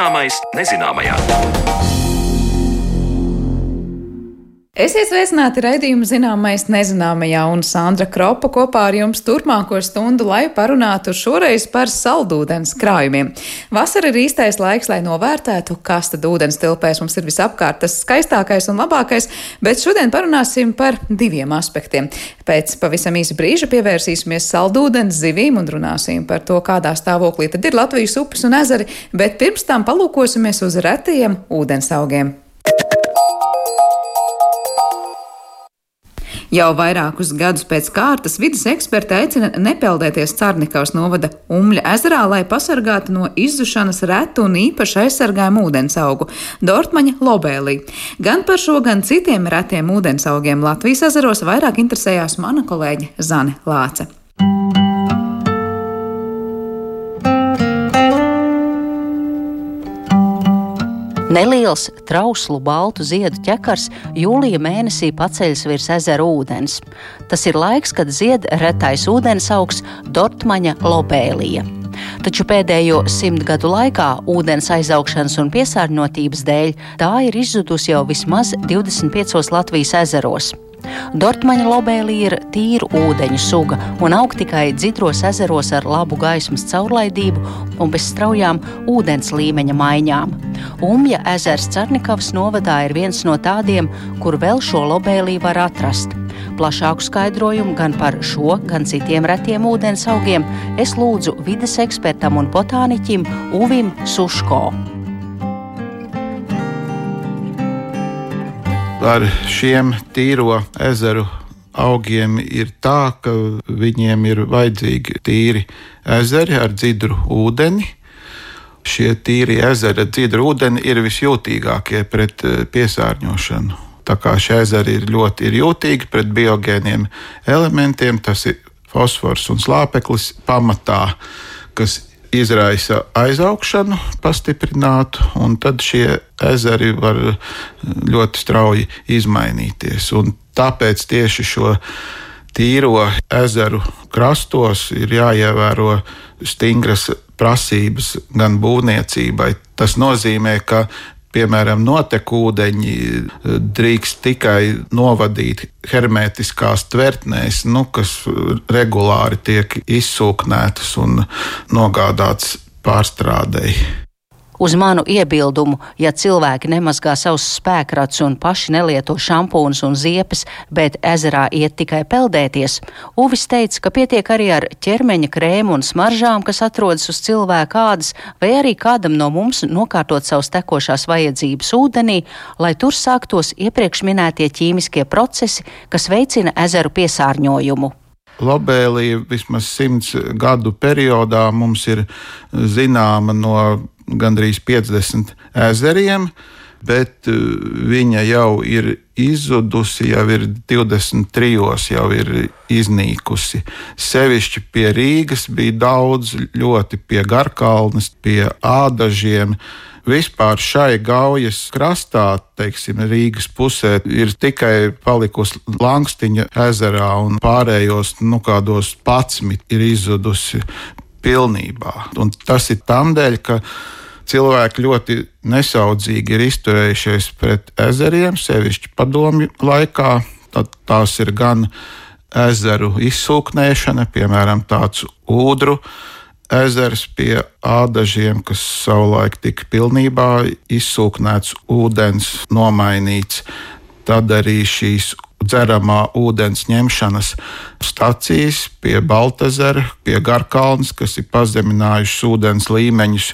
Zināmais nezināmajā. Esiet sveicināti raidījuma zināmais nezināmajā un Sandra Kropa kopā ar jums turpmāko stundu, lai parunātu šoreiz par saldūdens krājumiem. Vasara ir īstais laiks, lai novērtētu, kas tad ūdens tilpēs mums ir visapkārt tas skaistākais un labākais, bet šodien parunāsim par diviem aspektiem. Pēc pavisam īsa brīža pievērsīsimies saldūdens zivīm un runāsim par to, kādā stāvoklī tad ir Latvijas upes un ezeri, bet pirms tam palūkosimies uz retajiem ūdensaugiem. Jau vairākus gadus pēc kārtas vidas eksperti aicina nepeldēties Cārnikavas novada Umļa ezerā, lai pasargātu no izzušanas retu un īpaši aizsargājumu ūdensaugu - Dortmaņa lobēlī. Gan par šo, gan citiem retiem ūdensaugiem Latvijas ezeros vairāk interesējās mana kolēģe Zane Lāce. Neliels, trauslu, baltu ziedu ķekars jūlija mēnesī paceļas virs ezera ūdens. Tas ir laiks, kad zied retais ūdensaugs Dortmaņa lobēlija. Taču pēdējo simt gadu laikā ūdens aizaugšanas un piesārņotības dēļ tā ir izzudusi jau vismaz 25 Latvijas ezeros. Dortmaņa lobēlī ir tīru ūdeņu suga un aug tikai dzidros ezeros ar labu gaismas caurlaidību un bez straujām ūdens līmeņa maiņām. Umja ezers Cernikavas novadā ir viens no tādiem, kur vēl šo lobēlī var atrast. Plašāku skaidrojumu gan par šo, gan citiem retiem ūdens augiem es lūdzu vides ekspertam un botāniķim Uvim Suško. Ar šiem tīro ezeru augiem ir tā, ka viņiem ir vajadzīgi tīri ezeri ar dzidru ūdeni. Šie tīri ezeri ar dzidru ūdeni ir visjūtīgākie pret eh, piesārņošanu. Tā kā šie ezeri ir ļoti ir jūtīgi pret biogēniem elementiem, tas ir fosfors un slāpeklis pamatā, kas izraisa aizaugšanu, pastiprinātu, un tad šie ezeri var ļoti strauji izmainīties. Un tāpēc tieši šo tīro ezeru krastos ir jāievēro stingras prasības gan būvniecībai. Tas nozīmē, ka piemēram, notekūdeņi eh, drīkst tikai novadīt hermētiskās tvertnēs, nu, kas regulāri tiek izsūknētas un nogādātas pārstrādēji. Uz manu iebildumu, ja cilvēki nemazgā savus spēkrats un paši nelieto šampūnus un ziepes, bet ezerā iet tikai peldēties, Uvis teica, ka pietiek arī ar ķermeņa krēmu un smaržām, kas atrodas uz cilvēka ādas, vai arī kādam no mums nokārtot savus tekošās vajadzības ūdenī, lai tur sāktos iepriekš minētie ķīmiskie procesi, kas veicina ezeru piesārņojumu. Lobēlī vismaz simts gadu periodā mums ir zināma no gandrīz 50 ezeriem, bet uh, viņa jau ir izzudusi, jau ir 23, jau ir iznīkusi. Sevišķi pie Rīgas bija daudz, ļoti pie Garkalnes, pie ādažiem. Vispār šai gaujas krastā, teiksim, Rīgas pusē, ir tikai palikusi Lankstiņa ezerā, un pārējos, nu, kādos 11 ir izzudusi pilnībā. Un tas ir tam dēļ, ka cilvēki ļoti nesaudzīgi ir izturējušies pret ezeriem, sevišķi padomju laikā. Tad tās ir gan ezeru izsūknēšana, piemēram, tāds ūdru ezers pie ādažiem, kas savulaik tika pilnībā izsūknēts, ūdens nomainīts. Tad arī šīs dzeramā ūdens ņemšanas stacijas pie Baltazara, pie Garkalnas, kas ir pazeminājušas ūdens līmeņus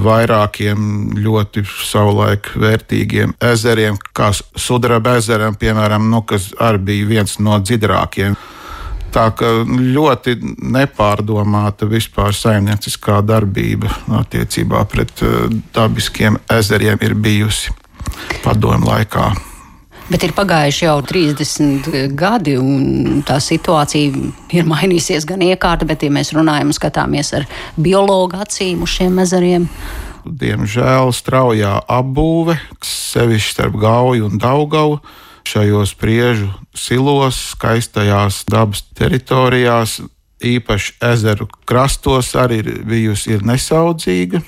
vairākiem ļoti savulaik vērtīgiem ezeriem, kā Sudraba ezeram, piemēram, nu, kas arī bija viens no dziļākajiem. Tā kā ļoti nepārdomāta vispār saimnieciskā darbība attiecībā pret eh, dabiskiem ezeriem ir bijusi padomu laikā. Bet ir pagājuši jau 30 gadi, un tā situācija ir mainījusies gan iekārta, bet, ja mēs runājam, skatāmies ar biologu acīm uz šiem ezeriem. Diemžēl straujā apbūve, sevišķi starp Gauju un Daugavu, šajos priežu silos, skaistajās dabas teritorijās, īpaši ezeru krastos, arī ir bijusi ir nesaudzīga.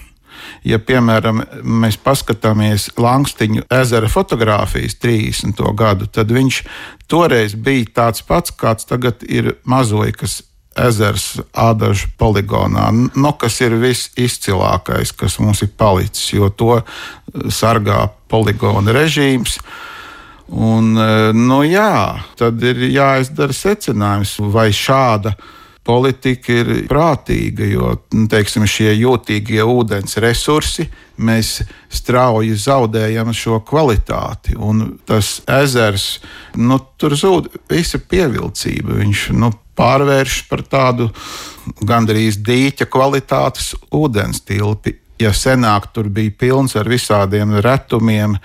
Ja, piemēram, mēs paskatāmies Langstiņu ezera fotografijas 30. gadu, tad viņš toreiz bija tāds pats, kāds tagad ir Mazoikas ezers Ādažu poligonā, nu, kas ir visizcilākais, kas mums ir palicis, jo to sargā poligona režīms. Un, nu, jā, tad ir jāizdara secinājums, vai šāda politika ir prātīga, jo nu, teiksim, šie jūtīgie ūdens resursi mēs strauji zaudējam šo kvalitāti. Un tas ezers, nu, tur zūd visa pievilcība. Viņš nu, pārvēršas par tādu gandrīz dīķa kvalitātes ūdens tilpi. Ja senāk tur bija pilns ar visādiem retumiem,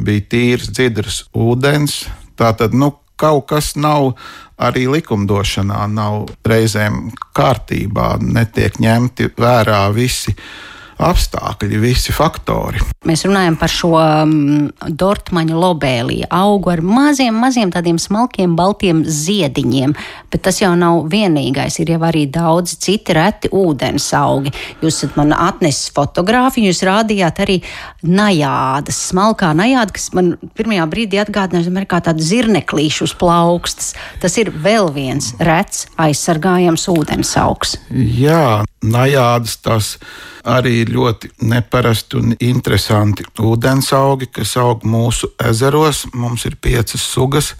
bija tīrs, dzidrs ūdens, tā tad nu, kaut kas nav arī likumdošanā, nav reizēm kārtībā, netiek ņemti vērā visi apstākļi, visi faktori. Mēs runājam par šo um, Dortmaņa lobēliju, augu ar maziem, maziem tādiem smalkiem, baltiem ziediņiem, bet tas jau nav vienīgais. Ir jau arī daudzi citi reti ūdens augi. Jūs esat man atnesis fotografiju, jūs rādījāt arī najādas, smalkā najāda, kas man pirmajā brīdī atgādināja, kā tāda zirneklīša uz plaukstas. Tas ir vēl viens rets aizsargājams ūdens augs. Jā, najādas tas arī ir ļoti neparasti un interesanti ūdensaugi, kas aug mūsu ezeros. Mums ir piecas sugas.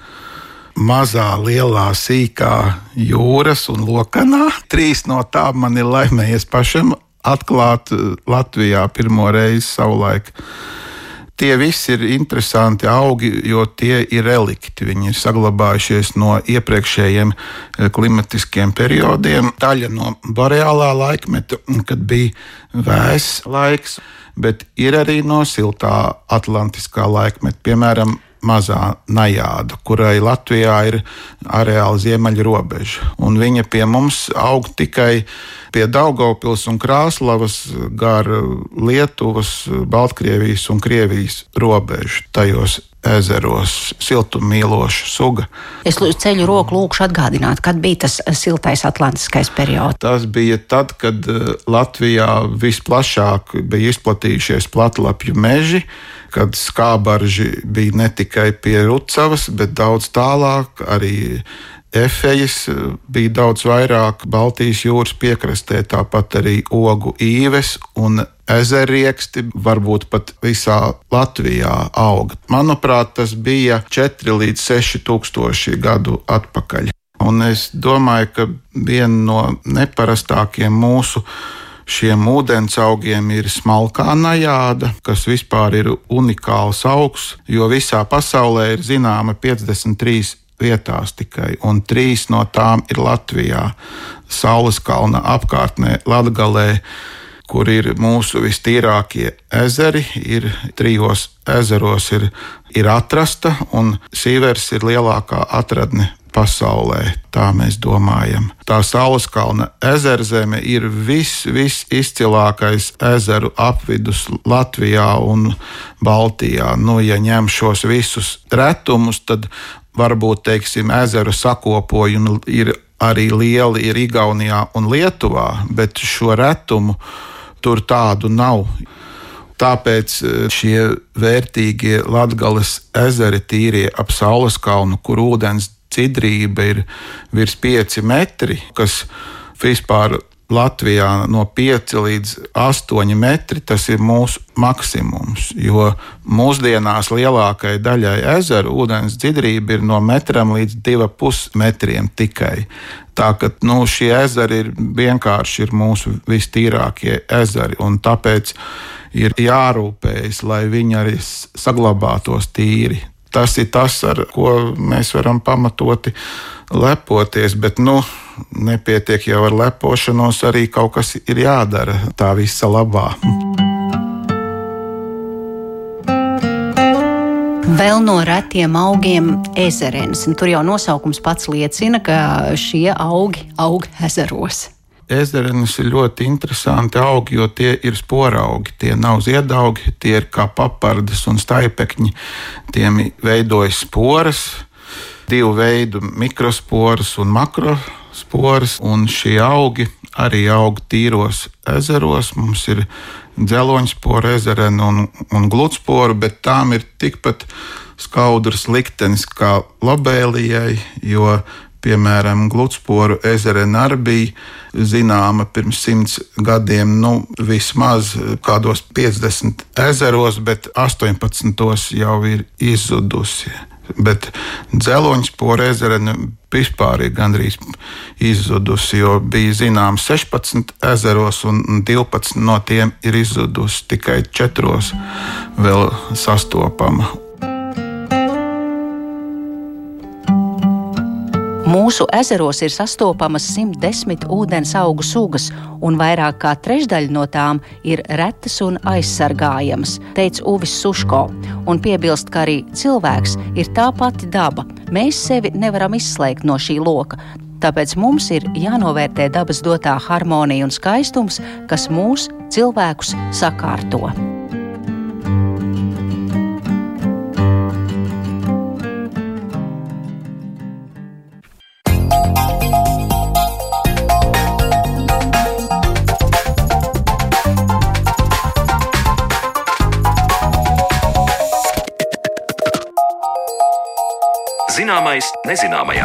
Mazā, lielā, sīkā, jūras un lokanā. Trīs no tām man ir laimējies pašam atklāt Latvijā pirmo reizi savulaik. Tie visi ir interesanti augi, jo tie ir relikti. Viņi ir saglabājušies no iepriekšējiem eh, klimatiskiem periodiem. Daļa no boreālā laikmeta, kad bija vēss laiks, bet ir arī no siltā atlantiskā laikmeta. Piemēram, mazā najāda, kurai Latvijā ir areāla ziemeļa robeža. Un viņa pie mums aug tikai pie Daugopils un Krāslavas gar Lietuvas, Baltkrievijas un Krievijas robežu tajos ezeros, siltummīloša suga. Es ceļu roku lūkšu atgādināt, kad bija tas siltais atlantiskais periods. Tas bija tad, kad eh, Latvijā visplašāk bija izplatījušies platlapju meži, kad skābarži bija ne tikai pie Rucavas, bet daudz tālāk arī efejas bija daudz vairāk Baltijas jūras piekrastē, tāpat arī ogu īves un ezerieksti, varbūt pat visā Latvijā aug. Manuprāt, tas bija 4 līdz 6 tūkstoši gadu atpakaļ. Un es domāju, ka viena no neparastākiem mūsu šiem ūdensaugiem ir smalkā najāda, kas vispār ir unikāls augs, jo visā pasaulē ir zināma 53 vietās tikai, un trīs no tām ir Latvijā, Saules kalna apkārtnē, Latgalē kur ir mūsu vistīrākie ezeri, ir trijos ezeros ir, ir atrasta, un Sīvers ir lielākā atradne pasaulē. Tā mēs domājam. Tā Sauleskalna ezerzeme ir viss, viss izcilākais ezeru apvidus Latvijā un Baltijā. Nu, ja ņem šos visus retumus, tad varbūt teiksim, ezeru sakopojumi ir arī lieli ir Igaunijā un Lietuvā, bet šo retumu tur tādu nav. Tāpēc e, šie vērtīgie Latvijas ezeri tīrie ap Saules kalnu, kur ūdens cidrība ir virs 5 metri, kas vispār Latvijā no 5 līdz 8 metri tas ir mūsu maksimums. Jo mūsdienās lielākajai daļai ezeru ūdens dziļība ir no metram līdz 2,5 metriem tikai. Tā ka nu, šie ezeri ir vienkārši ir mūsu vistīrākie ezeri, un tāpēc ir jārūpējas, lai viņi arī saglabātos tīri. Tas ir tas, ar ko mēs varam pamatoti lepoties, bet nu, nepietiek jau ar lepošanos, arī kaut kas ir jādara tā visa labā. Vēl no retiem augiem ezerens. Tur jau nosaukums pats liecina, ka šie augi aug ezeros. Ezerenis ir ļoti interesanti augi, jo tie ir sporaugi. Tie nav ziedaugi, tie ir kā papardes un staipekņi. Tiem veidojas sporas, divu veidu mikrosporas un makrosporas, un šie augi arī aug tīros ezeros. Mums ir dzeloņsporu, ezerenu un, un gludsporu, bet tām ir tikpat skaudrs liktenis kā labēlijai, jo piemēram, Gludsporu ezera bija zināma pirms simts gadiem, nu, vismaz kādos 50 ezeros, bet 18 jau ir izzudusi. Bet dzeloņspora ezera nu, vispār ir gandrīz izzudusi, jo bija zināms 16 ezeros, un 12 no tiem ir izzudusi tikai 4 vēl sastopama. Mūsu ezeros ir sastopamas 110 ūdens augu sugas, un vairāk kā trešdaļa no tām ir retas un aizsargājamas, teica Uvis Suško, un piebilst, ka arī cilvēks ir tā pati daba. Mēs sevi nevaram izslēgt no šī loka. Tāpēc mums ir jānovērtē dabas dotā harmonija un skaistums, kas mūs, cilvēkus, sakārto. Zināmais nezināmajā.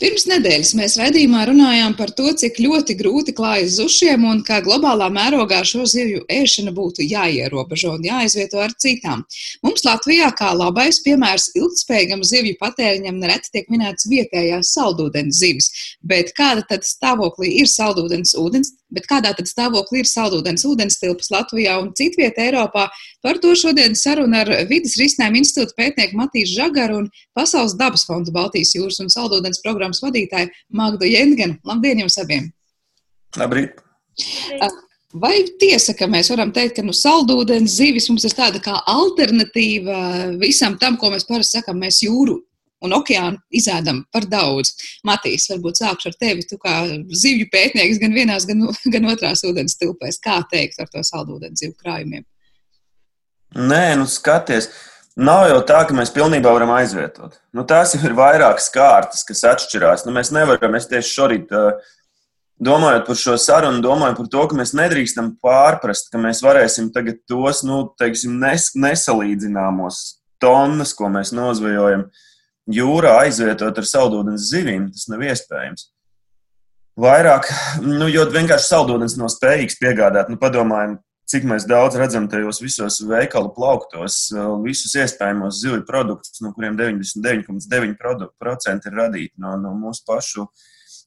Pirms nedēļas mēs raidījumā runājām par to, cik ļoti grūti klājas zušiem un kā globālā mērogā šo zivju ēšana būtu jāierobežo un jāizvieto ar citām. Mums Latvijā kā labais piemērs ilgspējīgam zivju patēriņam nereti tiek minēts vietējās saldūdens zivis, bet kāda tad stāvoklī ir saldūdens ūdens Bet kādā tad stāvoklī ir saldūdens ūdens tilpas Latvijā un citvietā Eiropā? Par to šodien saruna ar Vides risinājumu institūta pētnieku Matīšu Žagaru un Pasaules dabas fonda Baltijas jūras un saldūdens programmas vadītāju Magdu Jengenu. Labdien jums abiem! Labrīt! Vai tiesa, ka mēs varam teikt, ka nu, saldūdens zivis mums ir tāda kā alternatīva visam tam, ko mēs parasti sakām, mēs jūru un okeānu izēdam par daudz. Matīs, varbūt sākšu ar tevi. Tu kā zivju pētnieks gan vienās, gan, gan otrās ūdens tilpēs. Kā teikt ar to saldūdens zivju krājumiem? Nē, nu skaties. Nav jau tā, ka mēs pilnībā varam aizvietot. Nu, tās jau ir vairākas kārtas, kas atšķirās. Nu, mēs nevaram, es tieši šorīt domājot par šo sarunu, domāju par to, ka mēs nedrīkstam pārprast, ka mēs varēsim tagad tos, nu, teiksim, nes, nesalīdzināmos tonnas, ko mēs nozvejojam, uh, jūrā aizvietot ar saldūdens zivīm, tas nav iespējams. Vairāk, nu, jo vienkārši saldūdens nav spējīgs piegādāt. Nu, padomājam, cik mēs daudz redzam tajos visos veikalu plauktos, visus iespējamos zivju produktus, no kuriem 99,9% ir radīti no, no mūsu pašu uh,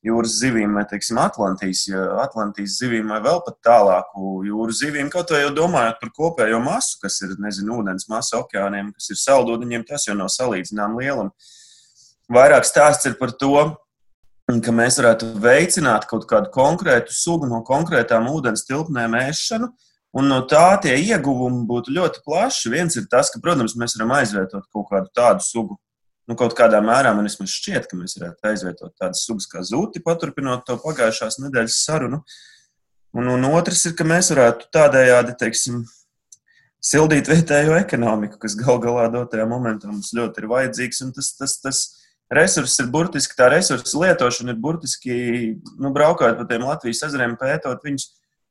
jūras zivīm, vai teiksim, Atlantijas, Atlantijas zivīm, vai vēl pat tālāku jūras zivīm. Kaut vai jau domājot par kopējo masu, kas ir, nezinu, ūdens masa okeāniem, kas ir saldūdeņiem, tas jau nav salīdzinām lielam. Vairāk stāsts ir par to, ka mēs varētu veicināt kaut kādu konkrētu sugu no konkrētām ūdens tilpnēm ēšanu. Un no tā tie ieguvumi būtu ļoti plaši. Viens ir tas, ka, protams, mēs varam aizvietot kaut kādu tādu sugu, nu, kaut kādā mērā man šķiet, ka mēs varētu aizvietot tādas sugas kā zūti, paturpinot to pagājušās nedēļas sarunu. Un, un otrs ir, ka mēs varētu tādējādi, teiksim, sildīt vietējo ekonomiku, kas gal galā dotajā momentā mums ļoti ir vajadzīgs. Un tas, tas, tas resurss ir burtiski, tā resursa lietošana ir burtiski, nu, braukājot pa tiem Latvijas ezeriem, pētot viņus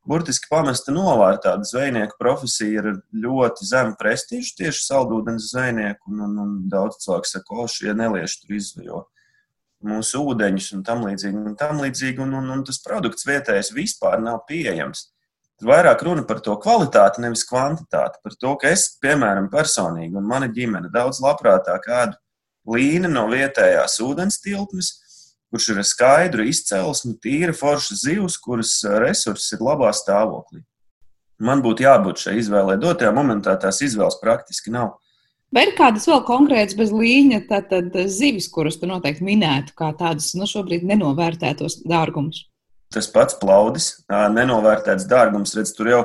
burtiski pamesta novārtā. Zvejnieku profesija ir ļoti zema prestiža, tieši saldūdens zvejnieku, un, un, un daudz cilvēku saka, o, šie nelieši tur izvejo mūsu ūdeņus un tam līdzīgi, un tam līdzīgi, un, un, un tas produkts vietējais vispār nav pieejams. Tur vairāk runa par to kvalitāti, nevis kvantitāti. Par to, ka es, piemēram, personīgi un mana ģimene daudz labprātāk ēdu līni no vietējās ūdens tilpnes, kurš ir skaidru izcelsmi, tīra forša zivs, kuras resursi ir labā stāvoklī. Man būtu jābūt šai izvēlei. Dotajā momentā tās izvēles praktiski nav. Vai ir kādas vēl konkrētas bez līņa tātad zivis, kuras tu noteikti minētu, kā tādas nu, šobrīd nenovērtētos dārgumus? Tas pats plaudis, nenovērtēts dārgums, redz, tur jau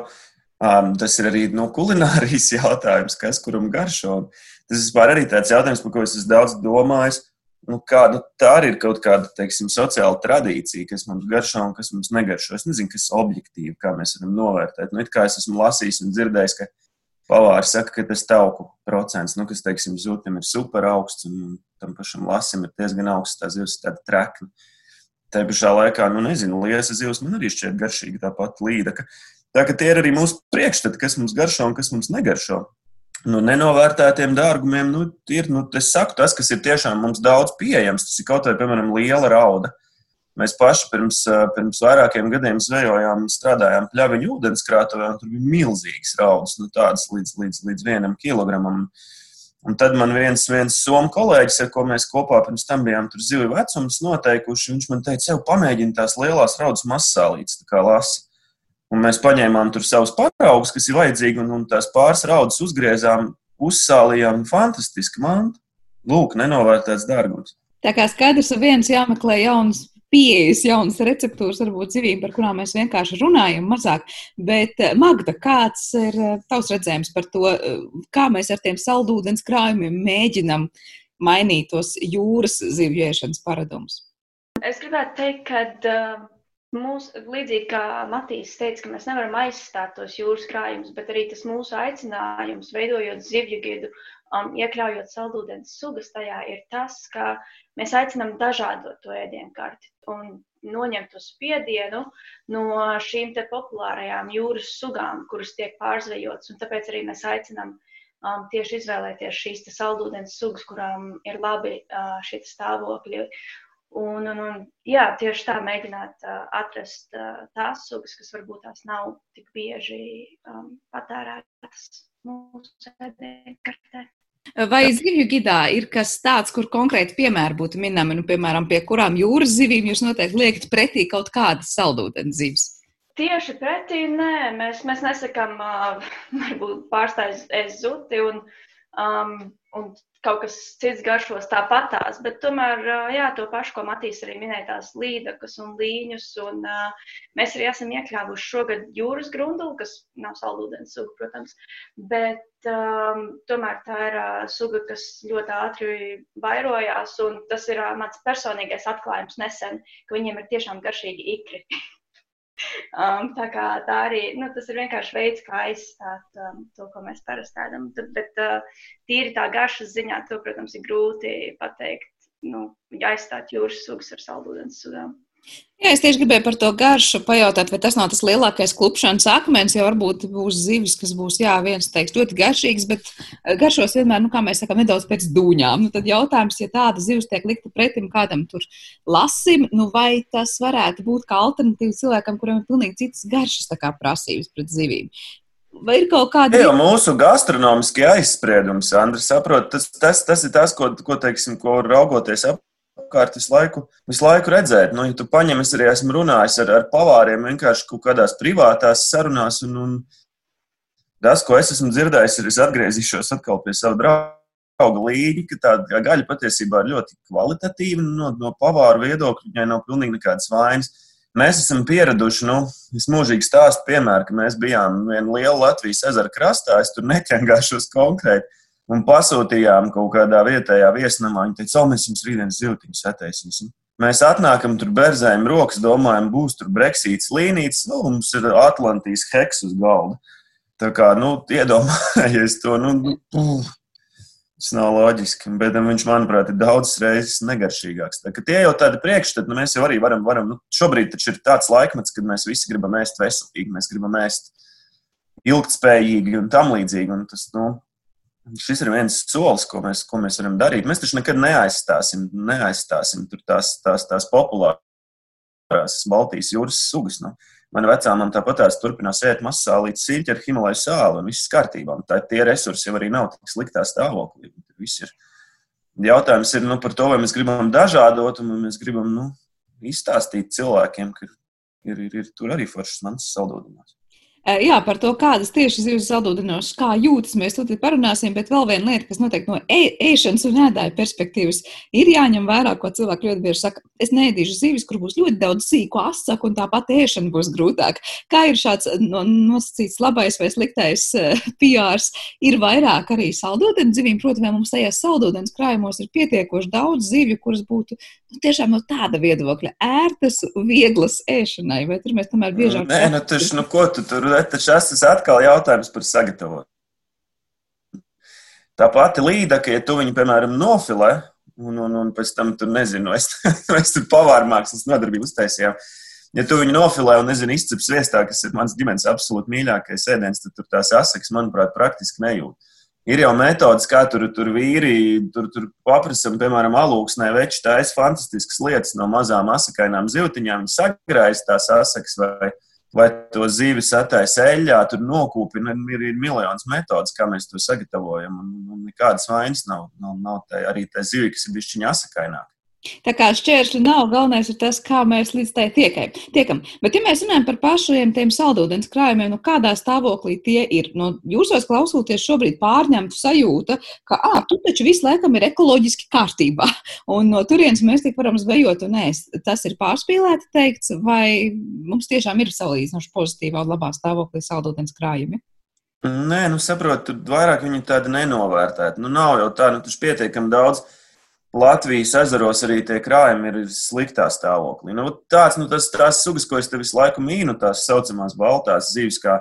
tas ir arī no kulinārijas jautājums, kas kuram garšo. Tas vispār arī tāds jautājums, par ko es daudz domājis nu, kā, nu, tā arī ir kaut kāda teiksim, sociāla tradīcija, kas mums garšo un kas mums negaršo. Es nezinu, kas objektīvi, kā mēs varam novērtēt. Nu, kā es esmu lasījis un dzirdējis, ka pavāri saka, ka tas tauku procents, nu, kas, teiksim, zūtim ir super augsts un tam pašam lasim ir diezgan augsts, tā zivs ir tāda trekna. Tā pašā laikā, nu, nezinu, liesa zivs man arī šķiet garšīga, tāpat līdaka. Tā ka tie ir arī mūsu priekšstati, kas mums garšo un kas mums negaršo. Nu, nenovērtētiem dārgumiem, nu, ir, nu, saku, tas, kas ir tiešām mums daudz pieejams, tas ir kaut vai, piemēram, liela rauda. Mēs paši pirms, pirms vairākiem gadiem zvejojām, strādājām pļaviņu ūdenskrātuvē, un tur bija milzīgas raudas, nu, tādas līdz, līdz, līdz vienam kilogramam. Un tad man viens, viens somu kolēģis, ar ko mēs kopā pirms tam bijām tur zivju vecums noteikuši, viņš man teica, jau pamēģini tās lielās raudas masālītes, tā kā lasi. Un mēs paņēmām tur savus paraugus, kas ir vajadzīgi, un, un tās pāris raudas uzgriezām, uzsālījām fantastiski mantu. Lūk, nenovērtēts dārgums. Tā kā skaidrs, ka viens jāmeklē jauns pieejas, jaunas receptūras, varbūt zivīm, par kurām mēs vienkārši runājam mazāk. Bet, eh, Magda, kāds ir eh, tavs redzējums par to, eh, kā mēs ar tiem saldūdens krājumiem mēģinam mainīt tos jūras zivju ēšanas paradumus? Es gribētu teikt, ka mūs, līdzīgi kā Matīs teica, ka mēs nevaram aizstāt tos jūras krājumus, bet arī tas mūsu aicinājums, veidojot zivju gidu um, iekļaujot saldūdens sugas tajā, ir tas, ka mēs aicinām dažādot to ēdienu karti un noņemt to spiedienu no šīm te populārajām jūras sugām, kuras tiek pārzvejotas. Un tāpēc arī mēs aicinām um, tieši izvēlēties šīs saldūdens sugas, kurām ir labi uh, šie stāvokļi. Un, un, un, jā, tieši tā mēģināt uh, atrast uh, tās sugas, kas varbūt tās nav tik bieži um, patērētas mūsu ēdienkartē. Vai zivju gidā ir kas tāds, kur konkrēti piemēri būtu minami, nu, piemēram, pie kurām jūras zivīm jūs noteikti liekat pretī kaut kādas saldūdens zivis? Tieši pretī, nē, mēs, mēs nesakām, uh, varbūt pārstājas zuti un, um, un kaut kas cits garšos tāpatās, bet tomēr, jā, to pašu, ko Matīs arī minēja, tās līdakas un līņus, un uh, mēs arī esam iekļāvuši šogad jūras grundulu, kas nav saldūdens suga, protams, bet um, tomēr tā ir uh, suga, kas ļoti ātri vairojās, un tas ir uh, mans personīgais atklājums nesen, ka viņiem ir tiešām garšīgi ikri. Um, tā, kā, tā arī nu, tas ir vienkārši veids, kā aizstāt um, to, ko mēs parasti ēdam. Bet uh, tīri tā garšas ziņā, to, protams, ir grūti pateikt, nu, aizstāt jūras sugas ar saldūdens sugām. Jā, es tieši gribēju par to garšu pajautāt, vai tas nav tas lielākais klupšanas akmens, jo varbūt būs zivis, kas būs, jā, viens teiks ļoti garšīgs, bet eh, garšos vienmēr, nu, kā mēs sakām, nedaudz pēc dūņām. Nu, tad jautājums, ja tāda zivs tiek likta pretim kādam tur lasim, nu, vai tas varētu būt kā alternatīva cilvēkam, kuriem ir pilnīgi citas garšas tā kā prasības pret zivīm. Vai ir kaut kāda? Jā, mūsu gastronomiskie aizspriedumi, Sandra, saprot, tas, tas, tas ir tas, ko, ko, teiksim, ko raugoties ap apkārt visu laiku, visu laiku redzēt. Nu, ja tu paņem, es arī esmu runājis ar, ar pavāriem vienkārši kaut kādās privātās sarunās, un, un tas, ko es esmu dzirdējis, ir, es atgriezīšos atkal pie sava drauga līņa, ka tā gaļa patiesībā ir ļoti kvalitatīva no, no pavāra viedokļa, viņai nav pilnīgi nekādas vainas. Mēs esam pieraduši, nu, es mūžīgi stāstu piemēru, ka mēs bijām viena liela Latvijas ezera krastā, es tur neķengāšos konkrēti un pasūtījām kaut kādā vietējā viesnamā. Viņi teica, o, mēs jums rītdienas zivtiņus attaisīsim. Mēs atnākam tur berzējam rokas, domājam, būs tur Brexīts līnīts, nu, mums ir Atlantijas heks uz galda. Tā kā, nu, iedomājies to, nu, nu tas nav loģiski, bet viņš, manuprāt, ir daudz reizes negaršīgāks. Tā, tie jau tādi priekšstati, nu, mēs jau arī varam, varam nu, šobrīd taču ir tāds laikmets, kad mēs visi gribam ēst veselīgi, mēs gribam ēst ilgtspējīgi un tam līdzīgi. Un tas, nu, Šis ir viens solis, ko mēs, ko mēs varam darīt. Mēs taču nekad neaizstāsim, neaizstāsim tās, tās, tās populārās Baltijas jūras sugas. Nu. Mana vecā man tāpat tās turpinās ēst masā līdz sīļķi ar Himalaju sāli, un viss kārtībā. Tā tie resursi jau arī nav tik sliktā stāvoklī. Jautājums ir nu, par to, vai mēs gribam dažādot, un mēs gribam nu, izstāstīt cilvēkiem, ka ir, ir, ir tur arī foršas manas saldūdumās. Eh, jā, par to, kādas tieši zivs saldūdenos, kā jūtas, mēs tur parunāsim, bet vēl viena lieta, kas noteikti no ē, ēšanas un ēdāja perspektīvas ir jāņem vērā, ko cilvēki ļoti bieži saka. Es neēdīšu zivis, kur būs ļoti daudz sīku asaku, un tāpat ēšana būs grūtāk. Kā ir šāds no, nosacīts labais vai sliktais uh, eh, PRs? Ir vairāk arī saldūdens zivīm, protams, mums tajās saldūdens krājumos ir pietiekoši daudz zivju, kuras būtu nu, tiešām no tāda viedokļa ērtas, vieglas ēšanai, vai tur mēs tomēr biežāk. Nē, nu, taču, nu, ko tu tur taču tas ir atkal jautājums par sagatavošanu. Tā pati līde, ka ja tu viņu, piemēram, nofilē, un, un, un pēc tam tur nezinu, es, es tur pavārmākslas nodarbību uztaisīju. Ja tu viņu nofilē un, nezinu, izcep sviestā, kas ir mans ģimenes absolūti mīļākais ēdiens, tad tur tās asaks, manuprāt, praktiski nejūt. Ir jau metodas, kā tur, tur vīri, tur, tur paprasam, piemēram, alūksnē veči taisa fantastiskas lietas no mazām asakainām zivtiņām. Viņi sagrājas tās asakas vai, vai to zivi sataisa eļļā, tur nokūpina. Ir, ir miljonus metodas, kā mēs to sagatavojam, un, un nekādas vainas nav. nav, nav tā, arī tā zivi, kas ir bišķiņa asakaināk. Tā kā šķēršļi nav, galvenais ir tas, kā mēs līdz tai tiekam. tiekam. Bet, ja mēs runājam par pašiem tiem saldūdens krājumiem, nu kādā stāvoklī tie ir, nu, jūsos klausoties šobrīd pārņemtu sajūta, ka, ah, tu taču visu laikam ir ekoloģiski kārtībā, un no turienes mēs tik varam zvejot un ēst. Tas ir pārspīlēti teikts, vai mums tiešām ir salīdzinoši pozitīvā un labā stāvoklī saldūdens krājumi? Nē, nu saprotu, vairāk viņi tādi nenovērtēti. Nu, nav jau tā, nu, tur pietiekami daudz Latvijas ezeros arī tie krājumi ir sliktā stāvoklī. Nu, tāds, nu, tas, tās sugas, ko es te visu laiku mīnu, tās saucamās baltās zīves, kā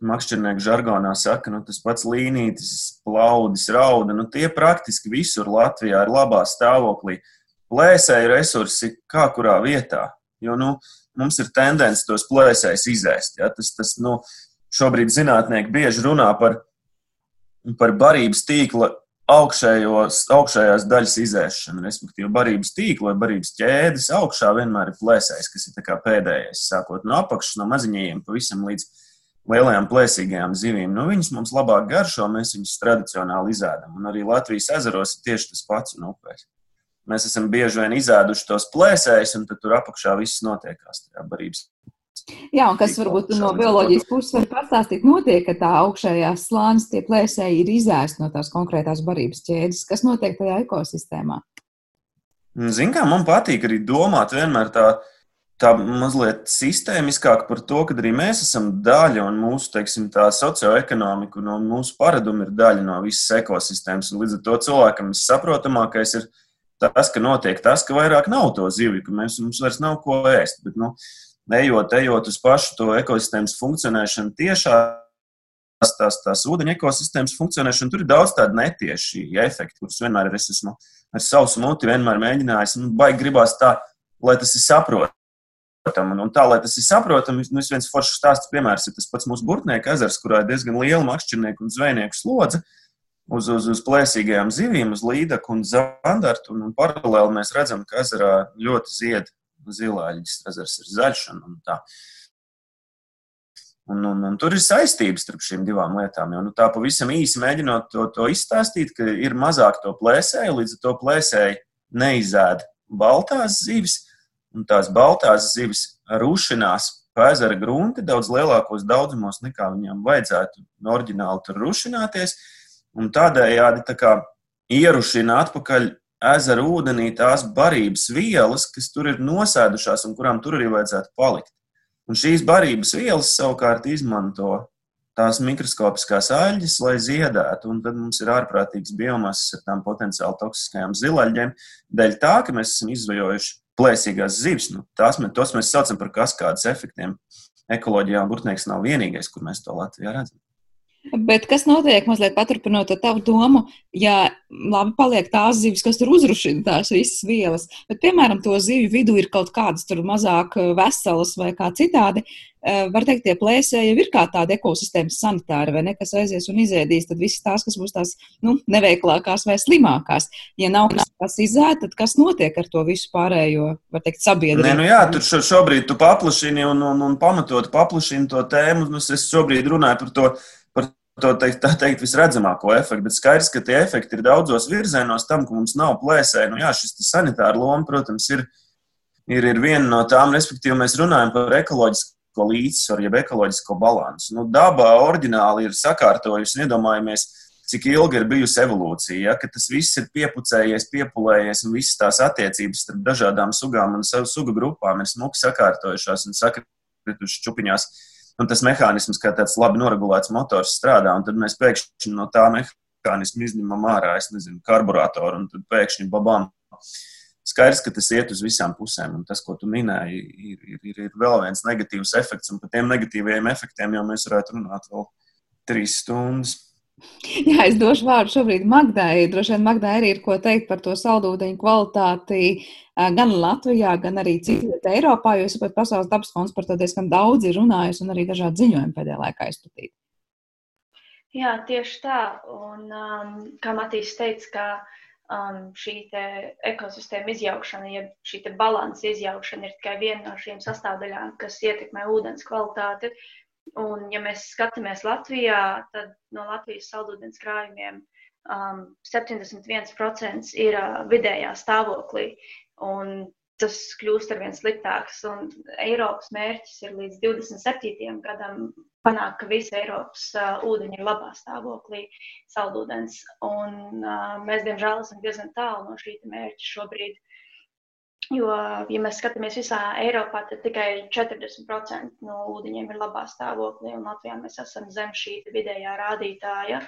makšķernieku žargonā saka, nu, tas pats līnītis, plaudis, rauda, nu, tie praktiski visur Latvijā ir labā stāvoklī. Plēsēju resursi kā kurā vietā, jo, nu, mums ir tendence tos plēsējus izēst. Ja? Tas, tas, nu, šobrīd zinātnieki bieži runā par, par barības tīkla augšējos, augšējās daļas izēšana, respektīvi barības tīkla vai barības ķēdes augšā vienmēr ir plēsējs, kas ir pēdējais, sākot no apakšas, no maziņiem pavisam līdz lielajām plēsīgajām zivīm. Nu, viņas mums labāk garšo, mēs viņus tradicionāli izēdam. Un arī Latvijas ezeros ir tieši tas pats un upēs. Mēs esam bieži vien izēduši tos plēsējus, un tur apakšā viss notiekās tajā barības Jā, un kas varbūt no bioloģijas puses var pastāstīt, notiek, ka tā augšējā slānis tie plēsēji ir izēsti no tās konkrētās barības ķēdes. Kas notiek tajā ekosistēmā? Ziniet, kā man patīk arī domāt vienmēr tā, tā mazliet sistēmiskāk par to, ka arī mēs esam daļa un mūsu, teiksim, tā socioekonomika un mūsu paradumi ir daļa no visas ekosistēmas. Un līdz ar to cilvēkam visaprotamākais ir tas, ka notiek tas, ka vairāk nav to zivju, ka mēs, mums vairs nav ko ēst. Bet, nu, ejot, ejot uz pašu to ekosistēmas funkcionēšanu tiešā. Tās, tās, tās ūdeņa ekosistēmas funkcionēšana, tur ir daudz tādu netieši efektu, kurus vienmēr es esmu ar savu muti mēģinājis. Nu, baigi gribās tā, lai tas ir saprotami. Un, un tā, lai tas ir saprotami, nu, viens foršs stāsts piemērs ir tas pats mūsu burtnieka ezers, kurā ir diezgan liela makšķernieku un zvejnieku slodze uz, uz, uz plēsīgajām zivīm, uz līdaku un zandartu. Un, un paralēli mēs redzam, ka ezerā ļoti zied zilāģis ezers ir zaļš un, un tā. Un, un, un tur ir saistības starp šīm divām lietām. Jo, nu, tā pavisam īsi mēģinot to, to izstāstīt, ka ir mazāk to plēsēju, līdz ar to plēsēji neizēd baltās zivis, un tās baltās zivis rušinās pa ezera grunti daudz lielākos daudzumos, nekā viņām vajadzētu oriģināli tur rušināties. Un tādējādi tā kā ierušina atpakaļ ezera ūdenī tās barības vielas, kas tur ir nosēdušās un kurām tur arī vajadzētu palikt. Un šīs barības vielas savukārt izmanto tās mikroskopiskās aļģes, lai ziedētu, un tad mums ir ārprātīgs biomasas ar tām potenciāli toksiskajām zilaļģēm, dēļ tā, ka mēs esam izvejojuši plēsīgās zivs. Nu, tās, tos mēs saucam par kaskādas efektiem. Ekoloģijā burtnieks nav vienīgais, kur mēs to Latvijā redzam. Bet kas notiek, mazliet paturpinot tavu domu, ja labi paliek tās zivis, kas tur uzrušina tās visas vielas, bet, piemēram, to zivju vidū ir kaut kādas tur mazāk eh, veselas vai kā citādi, eh, var teikt, tie plēsēji ir kā tāda ekosistēmas sanitāra, vai ne, kas aizies un izēdīs, tad visas tās, kas būs tās, nu, neveiklākās vai slimākās. Ja nav kas, kas izēt, tad kas notiek ar to visu pārējo, var teikt, sabiedrību? Nē, nu jā, tur šo, šobrīd tu paplašini un, un, un pamatot paplašini to tēmu, un es šobrīd runāju par to to teikt, tā teikt, visredzamāko efektu. Bet skaidrs, ka tie efekti ir daudzos virzienos tam, ka mums nav plēsēji. Nu, jā, šis sanitāra loma, protams, ir, ir, ir viena no tām, respektīvi, mēs runājam par ekoloģisko līdzsvaru, jeb ekoloģisko balansu. Nu, dabā oriģināli ir sakārtojusi, iedomājamies, cik ilgi ir bijusi evolūcija, ja, ka tas viss ir piepucējies, piepulējies, un visas tās attiecības starp dažādām sugām un savu sugu grupām ir smuki sakārtojušās un sakritušas čupiņās un tas mehānisms, kā tāds labi noregulēts motors strādā, un tad mēs pēkšņi no tā mehānisma izņemam ārā, es nezinu, karburātoru, un tad pēkšņi babam. Skaidrs, ka tas iet uz visām pusēm, un tas, ko tu minēji, ir, ir, ir, ir vēl viens negatīvs efekts, un par tiem negatīviem efektiem jau mēs varētu runāt vēl trīs stundas. Jā, es došu vārdu šobrīd Magdai. Droši vien Magdai arī ir ko teikt par to saldūdeņu kvalitāti gan Latvijā, gan arī citvietā Eiropā, jo es saprotu, Pasaules dabas fonds par to diezgan daudz ir runājis un arī dažādi ziņojumi pēdējā laikā izplatīti. Jā, tieši tā. Un, um, kā Matīs teica, ka um, šī ekosistēma izjaukšana, ja šī balanss izjaukšana ir tikai viena no šīm sastāvdaļām, kas ietekmē ūdens kvalitāti. Uh, Un, ja mēs skatāmies Latvijā, tad no Latvijas saldūdens krājumiem um, 71% ir uh, vidējā stāvoklī. Un tas kļūst ar vien sliktāks. Un Eiropas mērķis ir līdz 27. gadam panākt, ka visa Eiropas uh, ūdeņi ir labā stāvoklī, saldūdens. Un uh, mēs, diemžēl, esam diezgan tālu no šī mērķa šobrīd. Jo, ja mēs skatāmies visā Eiropā, tad tikai 40% no ūdeņiem ir labā stāvoklī, un Latvijā mēs esam zem šī vidējā rādītāja.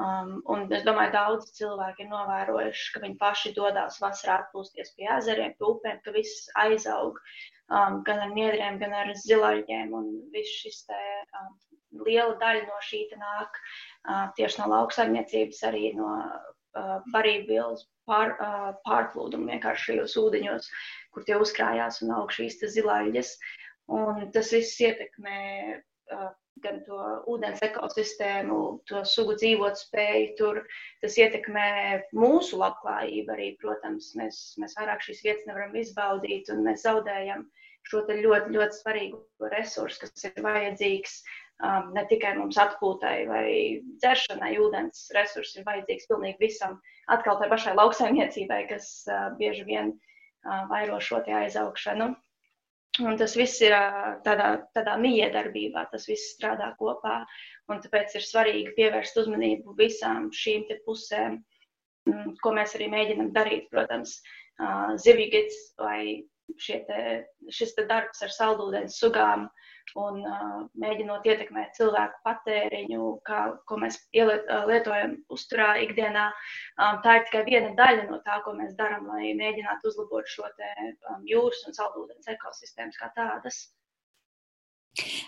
Um, un es domāju, ka daudz cilvēki ir novērojuši, ka viņi paši dodas vasarā atpūsties pie ezeriem, pie upēm, ka viss aizaug um, gan ar niedriem, gan ar zilaļiem. Un viss šis te, um, liela daļa no šī nāk uh, tieši no lauksaimniecības, arī no barībvielas pār, pārplūdumu vienkārši šajos ūdeņos, kur tie uzkrājās un aug šīs zilāļas. Un tas viss ietekmē gan to ūdens ekosistēmu, to sugu dzīvot spēju tur. Tas ietekmē mūsu labklājību arī, protams. Mēs, mēs vairāk šīs vietas nevaram izbaudīt un mēs zaudējam šo ļoti, ļoti svarīgu resursu, kas ir vajadzīgs um, ne tikai mums atpūtai vai dzeršanai, ūdens resursi ir vajadzīgs pilnīgi visam. Atkal tai pašai lauksaimniecībai, kas uh, bieži vien uh, vairo šo aizaugšanu. Un tas viss ir uh, tādā, tādā miedarbībā, tas viss strādā kopā. Un tāpēc ir svarīgi pievērst uzmanību visām šīm pusēm, mm, ko mēs arī mēģinam darīt. Protams, uh, zivju gids vai te, šis te darbs ar saldūdens sugām un uh, mēģinot ietekmēt cilvēku patēriņu, kā, ko mēs ieliet, uh, lietojam uzturā ikdienā. Um, tā ir tikai viena daļa no tā, ko mēs darām, lai mēģinātu uzlabot šo te, um, jūras un saldūdens ekosistēmas kā tādas.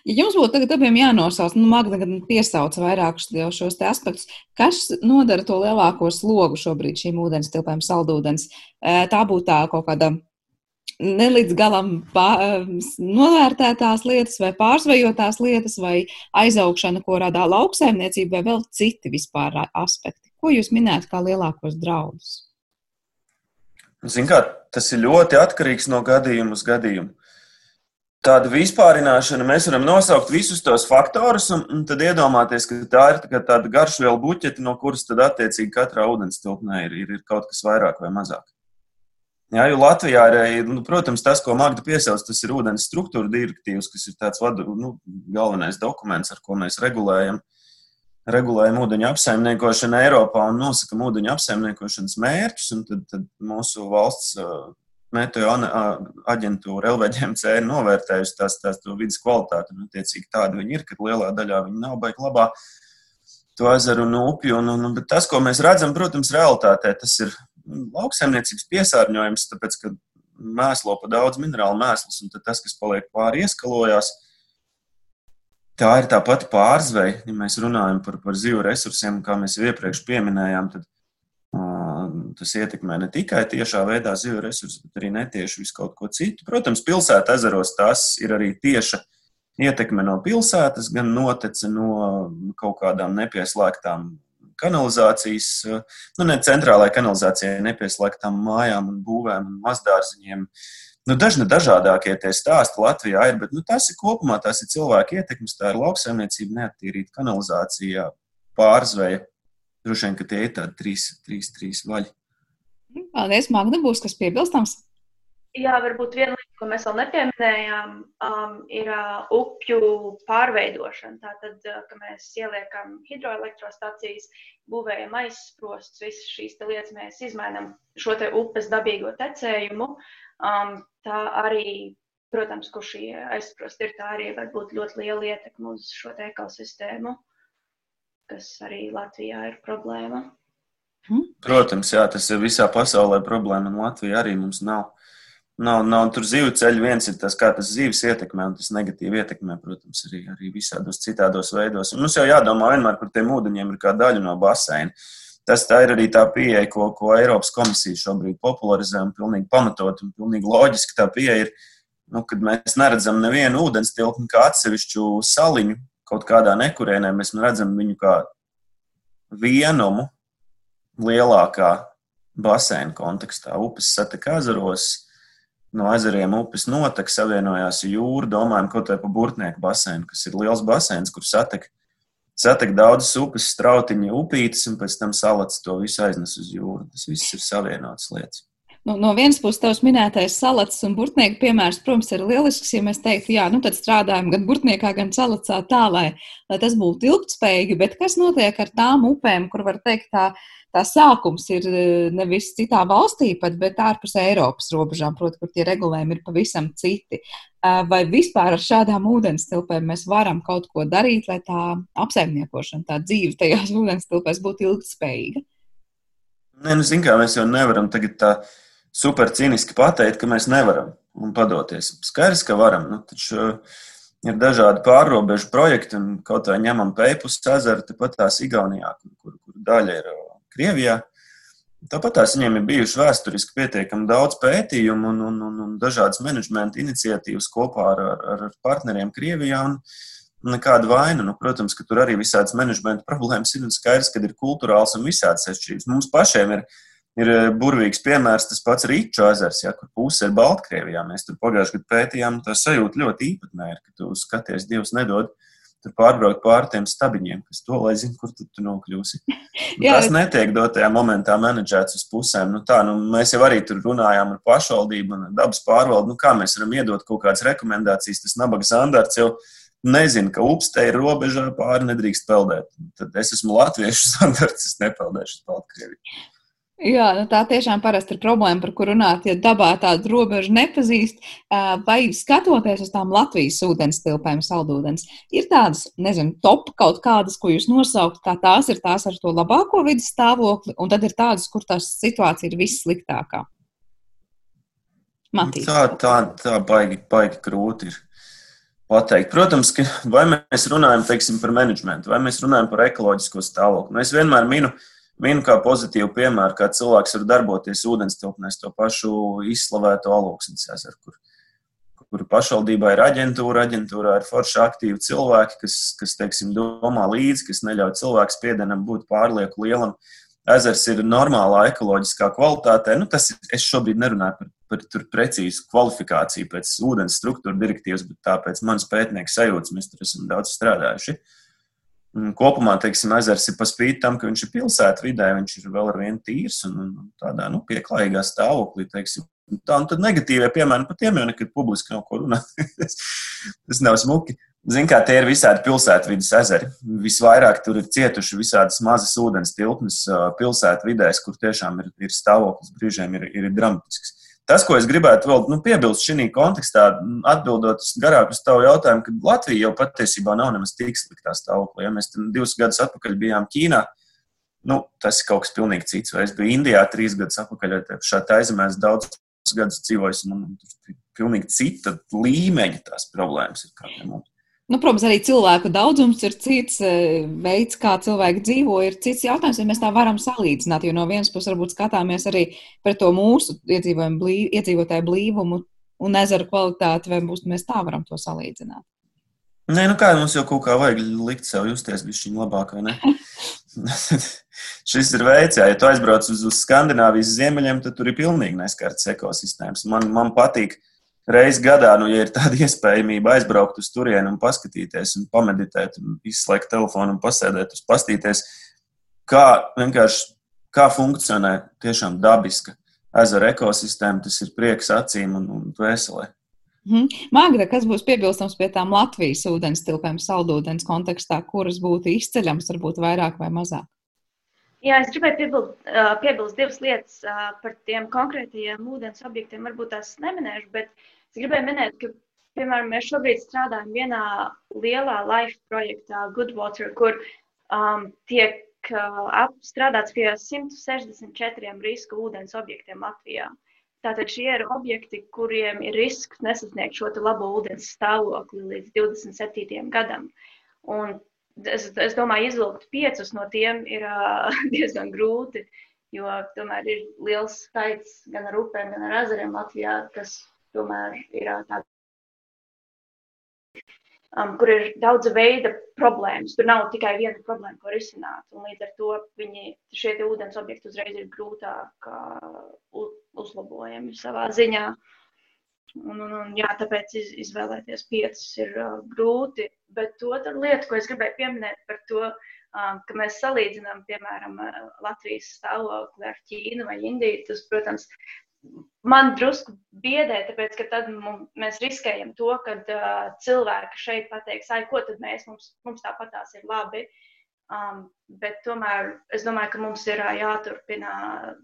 Ja jums būtu tagad abiem jānosauc, nu, Magda gan piesauca vairākus šos aspektus, kas nodara to lielāko slogu šobrīd šīm ūdens tilpēm, saldūdens? Tā būtu tā kaut kāda ne līdz galam pār, novērtētās lietas vai pārsvajotās lietas vai aizaugšana, ko rada lauksaimniecība vai vēl citi vispār aspekti. Ko jūs minējat kā lielākos draudus? Ziniet, tas ir ļoti atkarīgs no gadījuma uz gadījumu. Tāda vispārināšana mēs varam nosaukt visus tos faktorus, un, un tad iedomāties, ka tā ir tā tāda garšvielu buķete, no kuras tad attiecīgi katrā ūdens tilpnē ir, ir, ir kaut kas vairāk vai mazāk. Jā, jo Latvijā ir, nu, protams, tas, ko Magda piesauc, tas ir ūdens struktūra direktīvas, kas ir tāds vadu, nu, galvenais dokuments, ar ko mēs regulējam, regulējam ūdeņu apsaimniekošanu Eiropā un nosakam ūdeņu apsaimniekošanas mērķus. Tad, tad mūsu valsts meteo aģentūra LVģMC ir novērtējusi tās, tās vidas kvalitāti. Un, attiecīgi, tāda viņi ir, ka lielā daļā viņi nav baigi labā to ezeru un upju. Un, un, bet tas, ko mēs redzam, protams, realitātē, tas ir lauksaimniecības piesārņojums, tāpēc, ka mēslo pa daudz minerālu mēslus, un tas, kas paliek pāri, ieskalojās. Tā ir tā pati pārzveja. Ja mēs runājam par, par zivu resursiem, kā mēs jau iepriekš pieminējām, tad uh, tas ietekmē ne tikai tiešā veidā zivu resursus, bet arī netieši visu kaut ko citu. Protams, pilsēta ezeros tas ir arī tieša ietekme no pilsētas, gan notece no kaut kādām nepieslēgtām kanalizācijas, eh, nu, ne centrālai kanalizācijai nepieslēgtām mājām un būvēm un mazdārziņiem. Nu, dažni dažādākie tie stāsti Latvijā ir, bet nu, tas ir kopumā tas ir cilvēku ietekmes, tā ir lauksaimniecība, neattīrīta kanalizācija, pārzveja. Droši vien, ka tie ir tādi trīs, trīs, trīs vaļi. Paldies, Magda, būs kas piebilstams? Jā, varbūt viena lieta, ko mēs vēl nepieminējām, um, ir uh, upju pārveidošana. Tātad, uh, ka mēs ieliekam hidroelektrostacijas, būvējam aizsprostus, visas šīs lietas mēs izmainām šo te upes dabīgo tecējumu. Um, tā arī, protams, kur šī aizsprosta ir, tā arī var būt ļoti liela ietekme uz šo ekosistēmu, kas arī Latvijā ir problēma. Protams, jā, tas ir visā pasaulē problēma, un Latvija arī mums nav Nav, nav tur zivju ceļi. Viens ir tas, kā tas zivs ietekmē, un tas negatīvi ietekmē, protams, arī, arī visādos citādos veidos. Un mums jau jādomā vienmēr par tiem ūdeņiem, ir kā daļa no baseina. Tas ir arī tā pieeja, ko, ko Eiropas komisija šobrīd popularizē un pilnīgi pamatot un pilnīgi loģiski tā pieeja ir, nu, kad mēs neredzam nevienu ūdens tilpni kā atsevišķu saliņu kaut kādā nekurienē, mēs redzam viņu kā vienumu lielākā baseina kontekstā. Upes satek ezeros, no ezeriem upes notek, savienojās ar jūru. Domājam, ko tā pa burtnieku baseinu, kas ir liels baseins, kur satek, satek daudzas upes, strautiņa upītes, un pēc tam salats to visu aiznes uz jūru. Tas viss ir savienotas lietas. Nu, no vienas puses, tavs minētais salats un burtnieka piemērs, protams, ir lielisks. Ja mēs teiktu, jā, nu tad strādājam gan burtniekā, gan salacā tā, lai, lai tas būtu ilgspējīgi. Bet kas notiek ar tām upēm, kur var teikt, tā, tā sākums ir e, nevis citā valstī, pat, bet ārpus Eiropas robežām, proti, kur tie regulējumi ir pavisam citi. E, vai vispār ar šādām ūdenstilpēm mēs varam kaut ko darīt, lai tā apsaimniekošana, tā dzīve tajās ūdenstilpēs būtu ilgspējīga? Nē, nu, zin kā, mēs jau nevaram tagad tā super cīniski pateikt, ka mēs nevaram un padoties. Skaidrs, ka varam. Nu, taču, Ir dažādi pārrobežu projekti, un kaut vai ņemam Pēpus ezeru, tepat tās Igaunijā, kur, kur daļa ir Krievijā. Tāpat tās viņiem ir bijuši vēsturiski pietiekami daudz pētījumu un, un, un, un dažādas menedžmenta iniciatīvas kopā ar, ar, ar partneriem Krievijā. Nekāda vaina. Nu, protams, ka tur arī visādas menedžmenta problēmas ir un skaidrs, ka ir kultūrāls un visādas atšķirības. Mums pašiem ir, ir burvīgs piemērs tas pats Rīču ezers, ja, kur puse ir Baltkrievijā. Mēs tur pagājušajā gadā pētījām, tā sajūta ļoti īpatnēja, ka tu skaties, Dievs nedod tur pārbraukt pāri tiem stabiņiem, kas to lai zina, kur tu, tu nokļūsi. Jā, tas netiek dotajā momentā menedžēts uz pusēm. Nu, tā, nu, mēs jau arī tur runājām ar pašvaldību un dabas pārvaldu. Nu, kā mēs varam iedot kaut kādas rekomendācijas, tas nabaga standarts jau nezinu, ka upste ir robežā pāri nedrīkst peldēt. Tad es esmu latviešu standarts, es nepeldēšu uz Baltkrieviju. Jā, nu tā tiešām parasti ir problēma, par kuru runāt, ja dabā tādu robežu nepazīst. Vai skatoties uz tām Latvijas ūdens tilpēm, saldūdens, ir tādas, nezinu, top kaut kādas, ko jūs nosaukt, kā tās ir tās ar to labāko vidas stāvokli, un tad ir tādas, kur tā situācija ir vissliktākā. Matīs. Tā, tā, tā baigi, baigi grūti ir pateikt. Protams, ka vai mēs runājam teiksim, par menedžmentu, vai mēs runājam par ekoloģisko stāvokli. Nu, es vienmēr minu, ka Minu kā pozitīvu piemēru, kā cilvēks var darboties ūdens tilpnēs, to pašu izslavēto alūksnes ezeru, kur, kur pašvaldībā ir aģentūra, aģentūrā ir forši aktīvi cilvēki, kas, kas teiksim, domā līdzi, kas neļauj cilvēku spiedienam būt pārlieku lielam. Ezers ir normālā ekoloģiskā kvalitātē. Nu, tas ir, es šobrīd nerunāju par, par precīzu kvalifikāciju pēc ūdens struktūra direktīvas, bet tāpēc manas pētnieku sajūtas mēs tur esam daudz strādājuši. Uh, Kopumā, teiksim, ezers ir paspīti tam, ka viņš ir pilsētvidē, viņš ir vēl ar vienu tīrs un, un tādā nu, pieklājīgā stāvoklī. Teiksim. Tā un tad negatīvie piemēri par tiem jau nekad publiski nav ko runāt. Tas nav smuki. Ziniet, kā tie ir visādi pilsētvidas ezeri. Visvairāk tur ir cietuši visādas mazas ūdens tilpnes pilsētvidēs, kur tiešām ir, ir stāvoklis brīžiem ir, ir dramatisks. Tas, ko es gribētu vēl nu, piebilst šī kontekstā, atbildot garāk uz tavu jautājumu, ka Latvija jau patiesībā nav nemaz tik sliktā stāvoklī. Ja mēs divus gadus atpakaļ bijām Ķīnā, nu, tas ir kaut kas pilnīgi cits. Vai es biju Indijā trīs gadus atpakaļ, šādi aizemēs daudz gadus dzīvojis, un tur ir pilnīgi cita līmeņa tās problēmas ir. Nu, protams, arī cilvēku daudzums ir cits, e, veids, kā cilvēki dzīvo, ir cits jautājums, ja mēs tā varam salīdzināt. Jo no vienas puses, varbūt skatāmies arī par to mūsu blīv, iedzīvotāju blīvumu un ezeru kvalitāti, vai būs, mēs tā varam to salīdzināt. Nē, nu kā mums jau kaut kā vajag likt sev justies višķiņ labāk, vai ne? Šis ir veids, jā, ja tu aizbrauc uz, uz Skandināvijas ziemeļiem, tad tur ir pilnīgi neskarts ekosistēmas. Man, man patīk, uh, reizes gadā, nu, ja ir tāda iespējamība aizbraukt uz turieni un paskatīties, un pameditēt, un izslēgt telefonu un pasēdēt, uz pastīties, kā vienkārši kā funkcionē tiešām dabiska ezera ekosistēma, tas ir prieks acīm un, un dvēselē. Mhm. Magda, kas būs piebilstams pie tām Latvijas ūdens tilpēm, saldūdens kontekstā, kuras būtu izceļams, varbūt vairāk vai mazāk? Jā, es gribēju piebilst, piebilst divas lietas par tiem konkrētajiem ūdens objektiem. Varbūt tās neminēšu, bet es gribēju minēt, ka, piemēram, mēs šobrīd strādājam vienā lielā life projektā, Goodwater, kur um, tiek uh, strādāts pie 164 risku ūdens objektiem Latvijā. Tātad šie ir objekti, kuriem ir risks nesasniegt šo labo ūdens stāvokli līdz 27. gadam. Un es, es domāju, izvilkt piecus no tiem ir uh, diezgan grūti, jo tomēr ir liels skaits gan ar upēm, gan ar ezeriem Latvijā, kas tomēr ir uh, tādi um, kur ir daudz veida problēmas. Tur nav tikai viena problēma, ko risināt. Līdz ar to viņi, šie ūdens objekti uzreiz ir grūtāk uh, uzlabojami savā ziņā. Un, un, un, jā, tāpēc iz, izvēlēties piecus ir uh, grūti. Bet otra lieta, ko es gribēju pieminēt par to, um, ka mēs salīdzinām, piemēram, uh, Latvijas stāvokli ar Ķīnu vai Indiju, tas, protams, man drusku biedē, tāpēc, ka tad mums, mēs riskējam to, ka uh, cilvēki šeit pateiks, ai, ko tad mēs, mums, mums tāpatās ir labi. Um, bet tomēr es domāju, ka mums ir jāturpina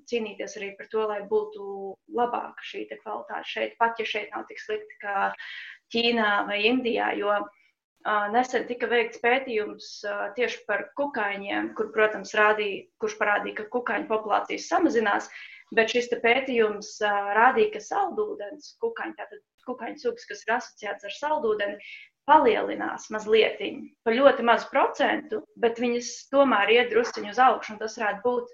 cīnīties arī par to, lai būtu labāka šī kvalitāte šeit, pat ja šeit nav tik slikti kā Ķīnā vai Indijā. Jo uh, nesen tika veikts pētījums uh, tieši par kukaiņiem, kur, protams, rādīja, kurš parādīja, ka kukaiņu populācijas samazinās. Bet šis pētījums uh, rādīja, ka saldūdens, kukaiņi, tātad kukaiņu sugas, kas ir asociēts ar saldūdeni, palielinās mazliet, pa ļoti mazu procentu, bet viņas tomēr iet drusciņu uz augšu. Tas varētu būt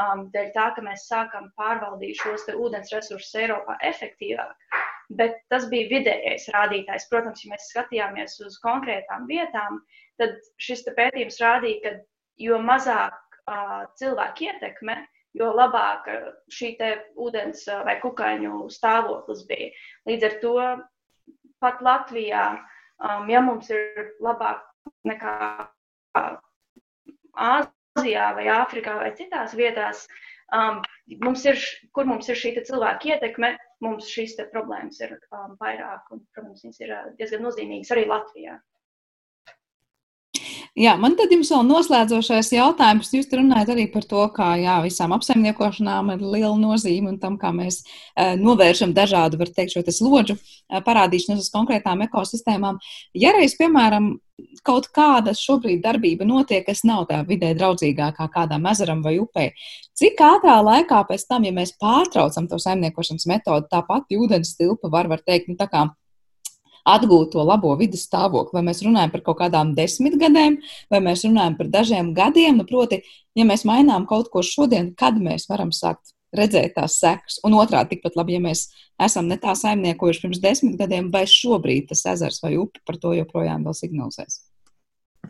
um, dēļ tā, ka mēs sākam pārvaldīt šos ūdens resursus Eiropā efektīvāk. Bet tas bija vidējais rādītājs. Protams, ja mēs skatījāmies uz konkrētām vietām, tad šis pētījums rādīja, ka jo mazāk uh, cilvēku ietekme, jo labāk šī ūdens vai kukaiņu stāvoklis bija. Līdz ar to pat Latvijā, um, ja mums ir labāk nekā Āzijā vai Āfrikā vai citās vietās, um, mums ir, kur mums ir šī cilvēka ietekme, mums šīs problēmas ir um, vairāk un, protams, viņas ir diezgan nozīmīgas arī Latvijā. Jā, man tad jums vēl noslēdzošais jautājums. Jūs runājat arī par to, kā jā, visām apsaimniekošanām ir liela nozīme un tam, kā mēs uh, novēršam dažādu, var teikt, šo slodžu uh, parādīšanos uz konkrētām ekosistēmām. Ja reiz, piemēram, kaut kāda šobrīd darbība notiek, kas nav tā vidē draudzīgākā kādam ezeram vai upē, cik ātrā laikā pēc tam, ja mēs pārtraucam to saimniekošanas metodu, tāpat ūdens tilpa var, var teikt, nu tā kā atgūt to labo vidas stāvokli. Vai mēs runājam par kaut kādām desmit gadiem, vai mēs runājam par dažiem gadiem. Nu, proti, ja mēs mainām kaut ko šodien, kad mēs varam sākt redzēt tās sekas. Un otrādi, tikpat labi, ja mēs esam ne tā saimniekojuši pirms desmit gadiem, vai šobrīd tas ezers vai upe par to joprojām vēl signalizēs.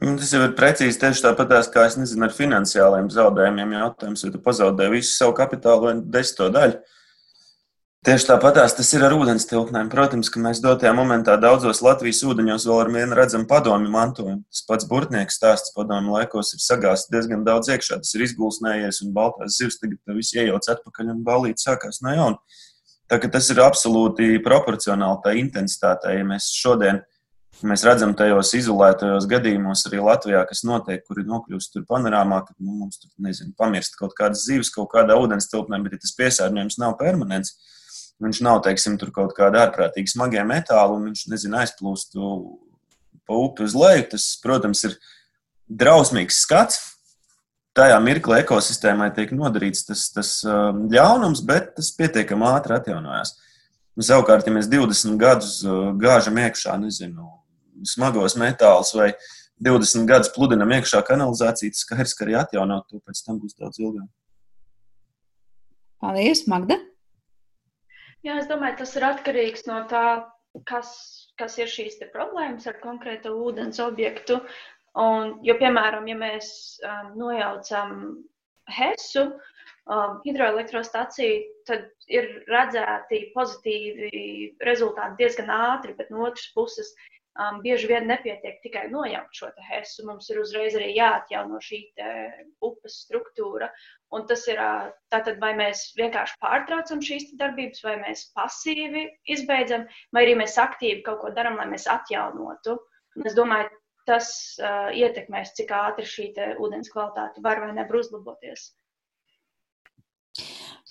Nu, tas jau ir precīzi tieši tāpat, kā es nezinu, ar finansiāliem zaudējumiem. Jautājums, vai tu pazaudēji visu savu kapitālu vai desmito daļu. Tieši tāpat tas ir ar ūdens tilpnēm. Protams, ka mēs dotajā momentā daudzos Latvijas ūdeņos vēl ar vienu redzam padomju mantojumu. Tas pats burtnieks stāsts padomju laikos ir sagāzts diezgan daudz iekšā. Tas ir izgulsnējies un baltās zivs tagad viss iejauc atpakaļ un balīt sākās no jauna. Tā ka tas ir absolūti proporcionāli tā intensitātei. Ja mēs šodien mēs redzam tajos izolētajos gadījumos arī Latvijā, kas notiek, kuri nokļūst tur panorāmā, ka nu, mums tur, nezinu, pamirst kaut kādas zivs kaut kādā ūdens tilpnē, bet ja tas piesārņojums nav permanents, Viņš nav, teiksim, tur kaut kāda ārprātīgi smagie metāli, un viņš, nezinu, aizplūst pa upi uz leju. Tas, protams, ir drausmīgs skats. Tajā mirklī ekosistēmai tiek nodarīts tas, tas um, ļaunums, bet tas pietiekami ātri atjaunojās. Savukārt, ja mēs 20 gadus uh, gāžam iekšā, nezinu, smagos metālus vai 20 gadus pludinam iekšā kanalizāciju, tas skaidrs, ka arī atjaunot to pēc tam būs daudz ilgāk. Paldies, Magda! Jā, es domāju, tas ir atkarīgs no tā, kas, kas ir šīs problēmas ar konkrētu ūdens objektu. Un, jo, piemēram, ja mēs um, nojaucam HESU, um, hidroelektrostaciju, tad ir redzēti pozitīvi rezultāti diezgan ātri, bet no otras puses um, bieži vien nepietiek tikai nojaukt šo hesu. Mums ir uzreiz arī jāatjauno šī upes struktūra. Un tas ir tātad, vai mēs vienkārši pārtraucam šīs darbības, vai mēs pasīvi izbeidzam, vai arī mēs aktīvi kaut ko darām, lai mēs atjaunotu. Un es domāju, tas uh, ietekmēs, cik ātri šī ūdens kvalitāte var vai nevar uzlaboties.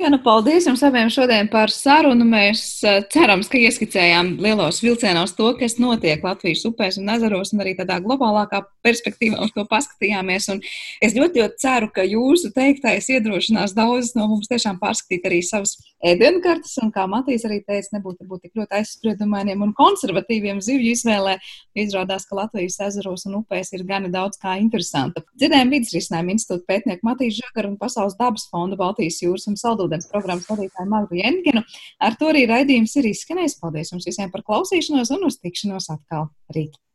Jā, nu, paldies jums abiem šodien par sarunu. Mēs eh, cerams, ka ieskicējām lielos vilcienos to, kas notiek Latvijas upēs un ezeros, un arī tādā globālākā perspektīvā uz to paskatījāmies. Un es ļoti, ļoti ceru, ka jūsu teiktais iedrošinās daudzus no mums tiešām pārskatīt arī savas ēdienkartes, un kā Matīs arī teica, nebūtu būt tik ļoti aizspriedumainiem un konservatīviem zivju izvēlē. Izrādās, ka Latvijas ezeros un upēs ir gana daudz kā interesanta. Dzirdējām vidus risinājumu institūta pētnieku Matīs Žagaru un Pasaules dabas fonda Baltijas jūras un Saldus saldūdens programmas vadītāju Magdu Jengenu. Ar to arī raidījums ir izskanējis. Paldies jums visiem par klausīšanos un uz tikšanos atkal rīt!